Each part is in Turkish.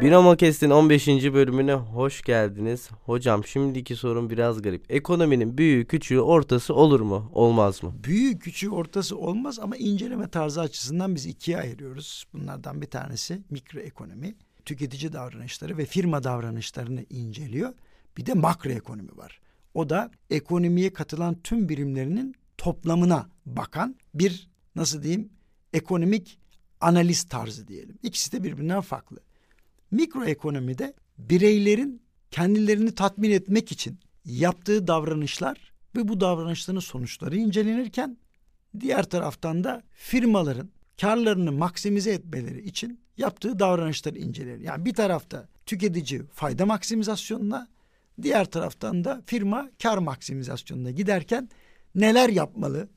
Binomo Kest'in 15. bölümüne hoş geldiniz. Hocam şimdiki sorun biraz garip. Ekonominin büyüğü, küçüğü, ortası olur mu, olmaz mı? Büyüğü, küçüğü, ortası olmaz ama inceleme tarzı açısından biz ikiye ayırıyoruz. Bunlardan bir tanesi mikroekonomi, tüketici davranışları ve firma davranışlarını inceliyor. Bir de makroekonomi var. O da ekonomiye katılan tüm birimlerinin toplamına bakan bir nasıl diyeyim ekonomik analiz tarzı diyelim. İkisi de birbirinden farklı. Mikroekonomide bireylerin kendilerini tatmin etmek için yaptığı davranışlar ve bu davranışların sonuçları incelenirken diğer taraftan da firmaların karlarını maksimize etmeleri için yaptığı davranışlar incelenir. Yani bir tarafta tüketici fayda maksimizasyonuna, diğer taraftan da firma kar maksimizasyonuna giderken neler yapmalı,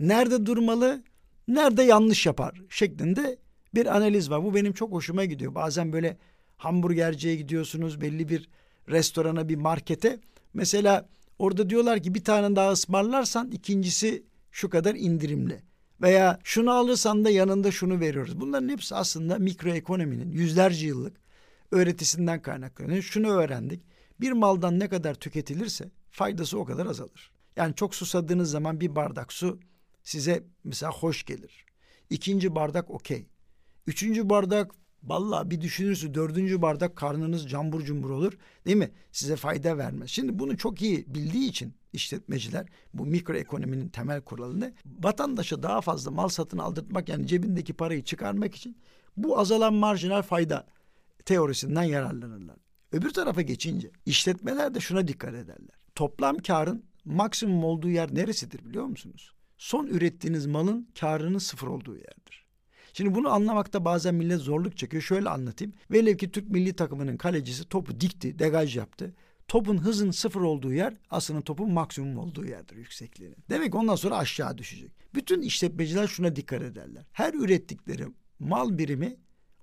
nerede durmalı, nerede yanlış yapar şeklinde bir analiz var. Bu benim çok hoşuma gidiyor. Bazen böyle hamburgerciye gidiyorsunuz, belli bir restorana, bir markete. Mesela orada diyorlar ki bir tane daha ısmarlarsan ikincisi şu kadar indirimli. Veya şunu alırsan da yanında şunu veriyoruz. Bunların hepsi aslında mikroekonominin yüzlerce yıllık öğretisinden kaynaklanıyor. Şunu öğrendik. Bir maldan ne kadar tüketilirse faydası o kadar azalır. Yani çok susadığınız zaman bir bardak su size mesela hoş gelir. İkinci bardak okey. Üçüncü bardak Vallahi bir düşünürsün dördüncü bardak karnınız cambur cumbur olur değil mi? Size fayda vermez. Şimdi bunu çok iyi bildiği için işletmeciler bu mikroekonominin temel kuralını vatandaşa daha fazla mal satın aldırtmak yani cebindeki parayı çıkarmak için bu azalan marjinal fayda teorisinden yararlanırlar. Öbür tarafa geçince işletmeler de şuna dikkat ederler. Toplam karın maksimum olduğu yer neresidir biliyor musunuz? Son ürettiğiniz malın karının sıfır olduğu yerdir. Şimdi bunu anlamakta bazen millet zorluk çekiyor. Şöyle anlatayım. Velev ki Türk milli takımının kalecisi topu dikti, degaj yaptı. Topun hızın sıfır olduğu yer aslında topun maksimum olduğu yerdir yüksekliğinin. Demek ki ondan sonra aşağı düşecek. Bütün işletmeciler şuna dikkat ederler. Her ürettikleri mal birimi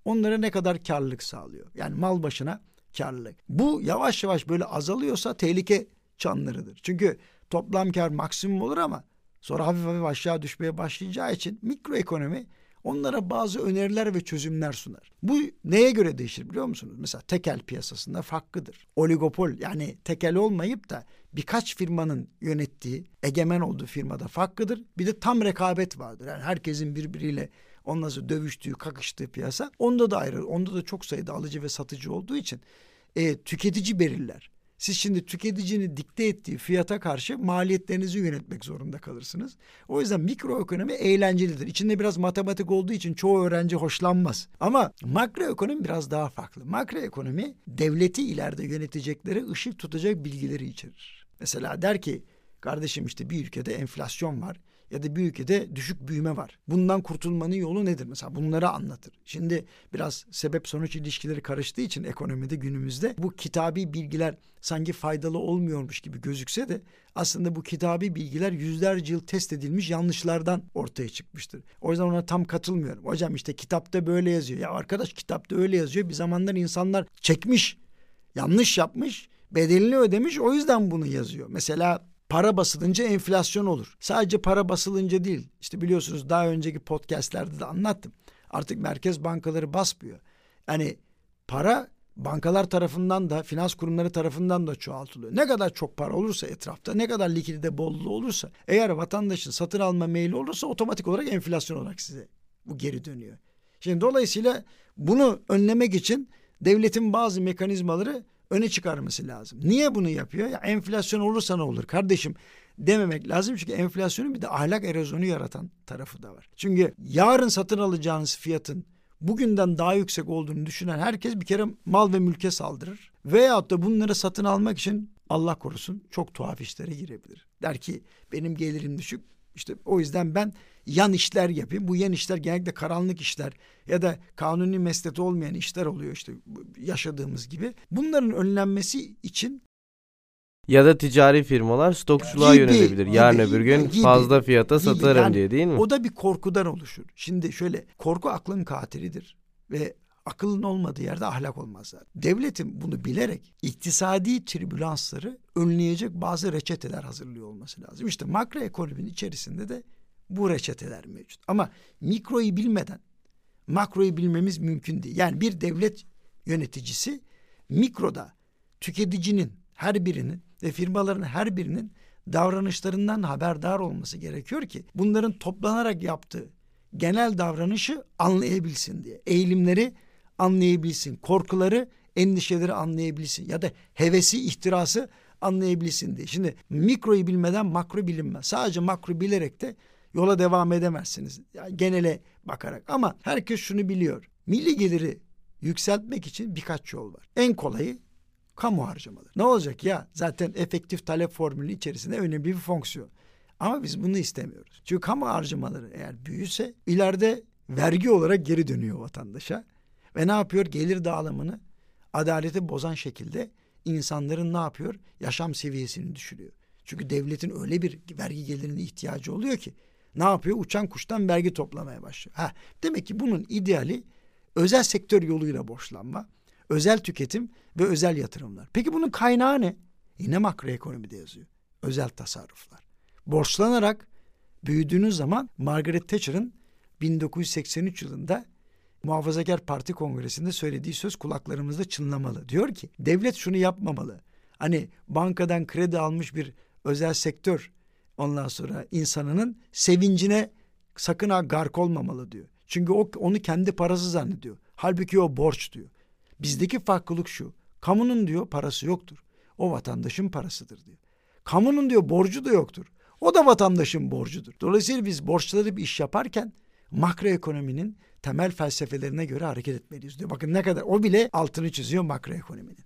onlara ne kadar karlılık sağlıyor. Yani mal başına karlılık. Bu yavaş yavaş böyle azalıyorsa tehlike çanlarıdır. Çünkü toplam kar maksimum olur ama sonra hafif hafif aşağı düşmeye başlayacağı için mikroekonomi onlara bazı öneriler ve çözümler sunar. Bu neye göre değişir biliyor musunuz? Mesela tekel piyasasında farklıdır. Oligopol yani tekel olmayıp da birkaç firmanın yönettiği, egemen olduğu firmada farklıdır. Bir de tam rekabet vardır. Yani herkesin birbiriyle onunla dövüştüğü, kakıştığı piyasa. Onda da ayrı. Onda da çok sayıda alıcı ve satıcı olduğu için e, tüketici belirler. Siz şimdi tüketicinin dikte ettiği fiyata karşı maliyetlerinizi yönetmek zorunda kalırsınız. O yüzden mikroekonomi eğlencelidir. İçinde biraz matematik olduğu için çoğu öğrenci hoşlanmaz. Ama makroekonomi biraz daha farklı. Makroekonomi devleti ileride yönetecekleri ışık tutacak bilgileri içerir. Mesela der ki kardeşim işte bir ülkede enflasyon var ya da bir ülkede düşük büyüme var. Bundan kurtulmanın yolu nedir? Mesela bunları anlatır. Şimdi biraz sebep sonuç ilişkileri karıştığı için ekonomide günümüzde bu kitabi bilgiler sanki faydalı olmuyormuş gibi gözükse de aslında bu kitabi bilgiler yüzlerce yıl test edilmiş yanlışlardan ortaya çıkmıştır. O yüzden ona tam katılmıyorum. Hocam işte kitapta böyle yazıyor. Ya arkadaş kitapta öyle yazıyor. Bir zamanlar insanlar çekmiş, yanlış yapmış, bedelini ödemiş o yüzden bunu yazıyor. Mesela para basılınca enflasyon olur. Sadece para basılınca değil. İşte biliyorsunuz daha önceki podcastlerde de anlattım. Artık merkez bankaları basmıyor. Yani para bankalar tarafından da finans kurumları tarafından da çoğaltılıyor. Ne kadar çok para olursa etrafta, ne kadar likidite bolluğu olursa, eğer vatandaşın satın alma meyli olursa otomatik olarak enflasyon olarak size bu geri dönüyor. Şimdi dolayısıyla bunu önlemek için devletin bazı mekanizmaları öne çıkarması lazım. Niye bunu yapıyor? Ya enflasyon olursa ne olur kardeşim dememek lazım. Çünkü enflasyonun bir de ahlak erozyonu yaratan tarafı da var. Çünkü yarın satın alacağınız fiyatın bugünden daha yüksek olduğunu düşünen herkes bir kere mal ve mülke saldırır. Veyahut da bunları satın almak için Allah korusun çok tuhaf işlere girebilir. Der ki benim gelirim düşük işte o yüzden ben yan işler yapayım. Bu yan işler genellikle karanlık işler ya da kanuni mesleti olmayan işler oluyor işte yaşadığımız gibi. Bunların önlenmesi için ya da ticari firmalar stokçuluğa gibi, yönelebilir. Gibi, Yarın öbür gün gibi, fazla fiyata gibi. satarım yani, diye değil mi? O da bir korkudan oluşur. Şimdi şöyle korku aklın katilidir ve akılın olmadığı yerde ahlak olmaz Devletin bunu bilerek iktisadi tribülansları önleyecek bazı reçeteler hazırlıyor olması lazım. İşte makro ekonominin içerisinde de bu reçeteler mevcut. Ama mikroyu bilmeden makroyu bilmemiz mümkün değil. Yani bir devlet yöneticisi mikroda tüketicinin her birinin ve firmaların her birinin davranışlarından haberdar olması gerekiyor ki bunların toplanarak yaptığı genel davranışı anlayabilsin diye. Eğilimleri anlayabilsin, korkuları, endişeleri anlayabilsin ya da hevesi, ihtirası anlayabilsin diye. Şimdi mikroyu bilmeden makro bilinmez. Sadece makro bilerek de yola devam edemezsiniz. Yani genele bakarak ama herkes şunu biliyor. Milli geliri yükseltmek için birkaç yol var. En kolayı kamu harcamaları. Ne olacak ya? Zaten efektif talep formülü içerisinde önemli bir fonksiyon. Ama biz bunu istemiyoruz. Çünkü kamu harcamaları eğer büyüse ileride vergi olarak geri dönüyor vatandaşa. Ve ne yapıyor? Gelir dağılımını adaleti bozan şekilde insanların ne yapıyor? Yaşam seviyesini düşürüyor. Çünkü devletin öyle bir vergi gelirine ihtiyacı oluyor ki ne yapıyor? Uçan kuştan vergi toplamaya başlıyor. Ha, demek ki bunun ideali özel sektör yoluyla borçlanma, özel tüketim ve özel yatırımlar. Peki bunun kaynağı ne? Yine makroekonomide yazıyor. Özel tasarruflar. Borçlanarak büyüdüğünüz zaman Margaret Thatcher'ın 1983 yılında Muhafazakar Parti Kongresi'nde söylediği söz kulaklarımızda çınlamalı. Diyor ki devlet şunu yapmamalı. Hani bankadan kredi almış bir özel sektör ondan sonra insanının sevincine sakın ha gark olmamalı diyor. Çünkü o onu kendi parası zannediyor. Halbuki o borç diyor. Bizdeki farklılık şu. Kamunun diyor parası yoktur. O vatandaşın parasıdır diyor. Kamunun diyor borcu da yoktur. O da vatandaşın borcudur. Dolayısıyla biz borçları bir iş yaparken makroekonominin temel felsefelerine göre hareket etmeliyiz diyor. Bakın ne kadar o bile altını çiziyor makroekonominin.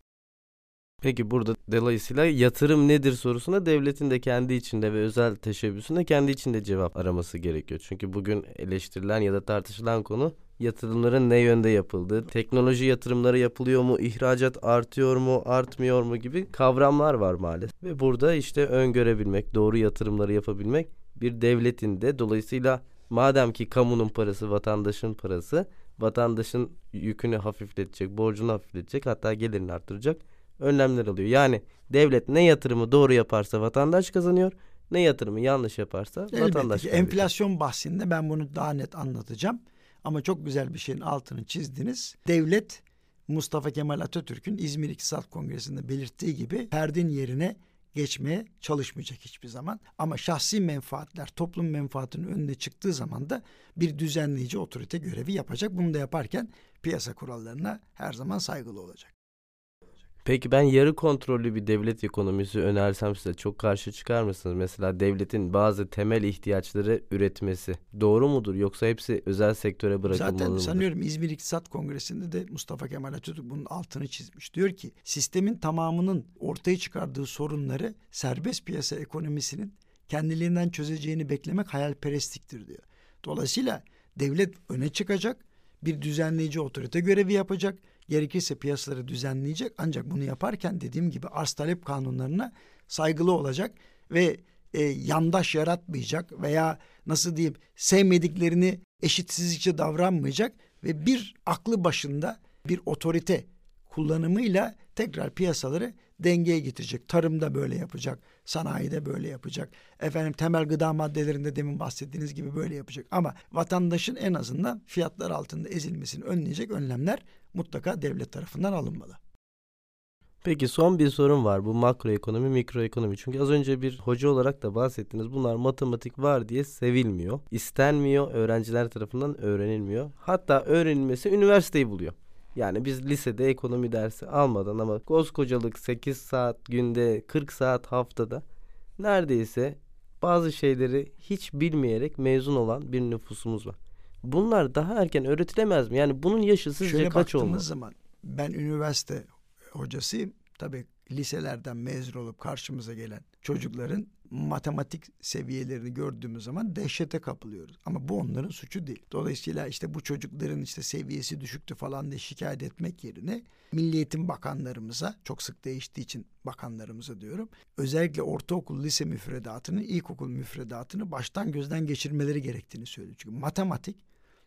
Peki burada dolayısıyla yatırım nedir sorusuna devletin de kendi içinde ve özel teşebbüsünde kendi içinde cevap araması gerekiyor. Çünkü bugün eleştirilen ya da tartışılan konu yatırımların ne yönde yapıldığı, teknoloji yatırımları yapılıyor mu, ihracat artıyor mu, artmıyor mu gibi kavramlar var maalesef. Ve burada işte öngörebilmek, doğru yatırımları yapabilmek bir devletin de dolayısıyla madem ki kamunun parası vatandaşın parası, vatandaşın yükünü hafifletecek, borcunu hafifletecek hatta gelirini arttıracak önlemler alıyor. Yani devlet ne yatırımı doğru yaparsa vatandaş kazanıyor, ne yatırımı yanlış yaparsa Elbette vatandaş ki kazanıyor. enflasyon bahsinde ben bunu daha net anlatacağım. Ama çok güzel bir şeyin altını çizdiniz. Devlet Mustafa Kemal Atatürk'ün İzmir İktisat Kongresi'nde belirttiği gibi perdin yerine geçmeye çalışmayacak hiçbir zaman. Ama şahsi menfaatler toplum menfaatinin önüne çıktığı zaman da bir düzenleyici otorite görevi yapacak. Bunu da yaparken piyasa kurallarına her zaman saygılı olacak. Peki ben yarı kontrollü bir devlet ekonomisi önersem size çok karşı çıkar mısınız? Mesela devletin bazı temel ihtiyaçları üretmesi doğru mudur yoksa hepsi özel sektöre bırakılmalı Zaten mıdır? sanıyorum İzmir İktisat Kongresi'nde de Mustafa Kemal Atatürk bunun altını çizmiş. Diyor ki sistemin tamamının ortaya çıkardığı sorunları serbest piyasa ekonomisinin kendiliğinden çözeceğini beklemek hayalperestliktir diyor. Dolayısıyla devlet öne çıkacak, bir düzenleyici otorite görevi yapacak, gerekirse piyasaları düzenleyecek. Ancak bunu yaparken dediğim gibi arz talep kanunlarına saygılı olacak ve e, yandaş yaratmayacak veya nasıl diyeyim sevmediklerini eşitsizlikçe davranmayacak ve bir aklı başında bir otorite kullanımıyla tekrar piyasaları dengeye getirecek. Tarımda böyle yapacak, sanayide böyle yapacak. Efendim temel gıda maddelerinde demin bahsettiğiniz gibi böyle yapacak. Ama vatandaşın en azından fiyatlar altında ezilmesini önleyecek önlemler mutlaka devlet tarafından alınmalı. Peki son bir sorun var bu makroekonomi mikroekonomi. Çünkü az önce bir hoca olarak da bahsettiniz. Bunlar matematik var diye sevilmiyor. istenmiyor öğrenciler tarafından öğrenilmiyor. Hatta öğrenilmesi üniversiteyi buluyor. Yani biz lisede ekonomi dersi almadan ama koskocalık 8 saat günde 40 saat haftada neredeyse bazı şeyleri hiç bilmeyerek mezun olan bir nüfusumuz var. Bunlar daha erken öğretilemez mi? Yani bunun yaşı sizce Şöyle kaç olmalı? zaman ben üniversite hocasıyım. Tabii liselerden mezun olup karşımıza gelen çocukların matematik seviyelerini gördüğümüz zaman dehşete kapılıyoruz. Ama bu onların suçu değil. Dolayısıyla işte bu çocukların işte seviyesi düşüktü falan diye şikayet etmek yerine Milli Eğitim Bakanlarımıza çok sık değiştiği için bakanlarımıza diyorum. Özellikle ortaokul lise müfredatını, ilkokul müfredatını baştan gözden geçirmeleri gerektiğini söylüyor. Çünkü matematik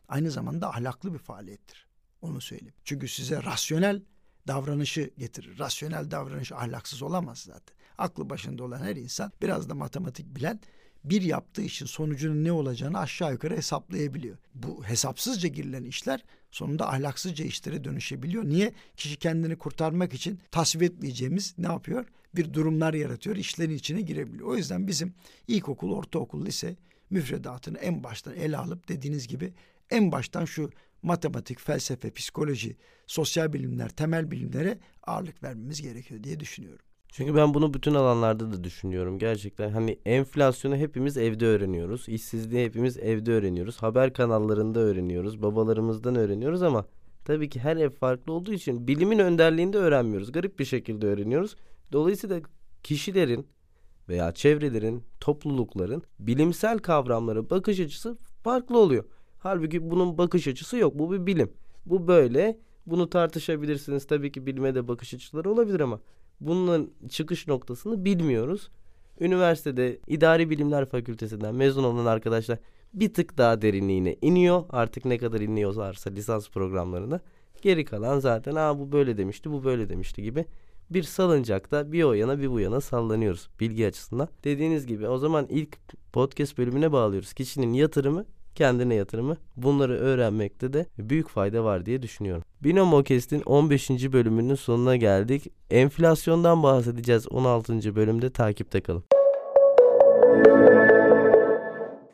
aynı zamanda ahlaklı bir faaliyettir. Onu söyleyeyim. Çünkü size rasyonel davranışı getirir. Rasyonel davranış ahlaksız olamaz zaten. Aklı başında olan her insan biraz da matematik bilen bir yaptığı işin sonucunun ne olacağını aşağı yukarı hesaplayabiliyor. Bu hesapsızca girilen işler sonunda ahlaksızca işlere dönüşebiliyor. Niye? Kişi kendini kurtarmak için tasvip etmeyeceğimiz ne yapıyor? Bir durumlar yaratıyor, işlerin içine girebiliyor. O yüzden bizim ilkokul, ortaokul, lise müfredatını en baştan ele alıp dediğiniz gibi en baştan şu matematik, felsefe, psikoloji, sosyal bilimler, temel bilimlere ağırlık vermemiz gerekiyor diye düşünüyorum. Çünkü ben bunu bütün alanlarda da düşünüyorum gerçekten. Hani enflasyonu hepimiz evde öğreniyoruz. İşsizliği hepimiz evde öğreniyoruz. Haber kanallarında öğreniyoruz. Babalarımızdan öğreniyoruz ama tabii ki her ev farklı olduğu için bilimin önderliğinde öğrenmiyoruz. Garip bir şekilde öğreniyoruz. Dolayısıyla kişilerin veya çevrelerin, toplulukların bilimsel kavramlara bakış açısı farklı oluyor. Halbuki bunun bakış açısı yok. Bu bir bilim. Bu böyle. Bunu tartışabilirsiniz. Tabii ki bilime de bakış açıları olabilir ama bunun çıkış noktasını bilmiyoruz. Üniversitede İdari Bilimler Fakültesinden mezun olan arkadaşlar bir tık daha derinliğine iniyor. Artık ne kadar iniyorlarsa lisans programlarında. Geri kalan zaten Aa, bu böyle demişti, bu böyle demişti gibi bir salıncakta bir o yana bir bu yana sallanıyoruz bilgi açısından. Dediğiniz gibi o zaman ilk podcast bölümüne bağlıyoruz. Kişinin yatırımı kendine yatırımı. Bunları öğrenmekte de büyük fayda var diye düşünüyorum. Binomo Kest'in 15. bölümünün sonuna geldik. Enflasyondan bahsedeceğiz 16. bölümde takipte kalın.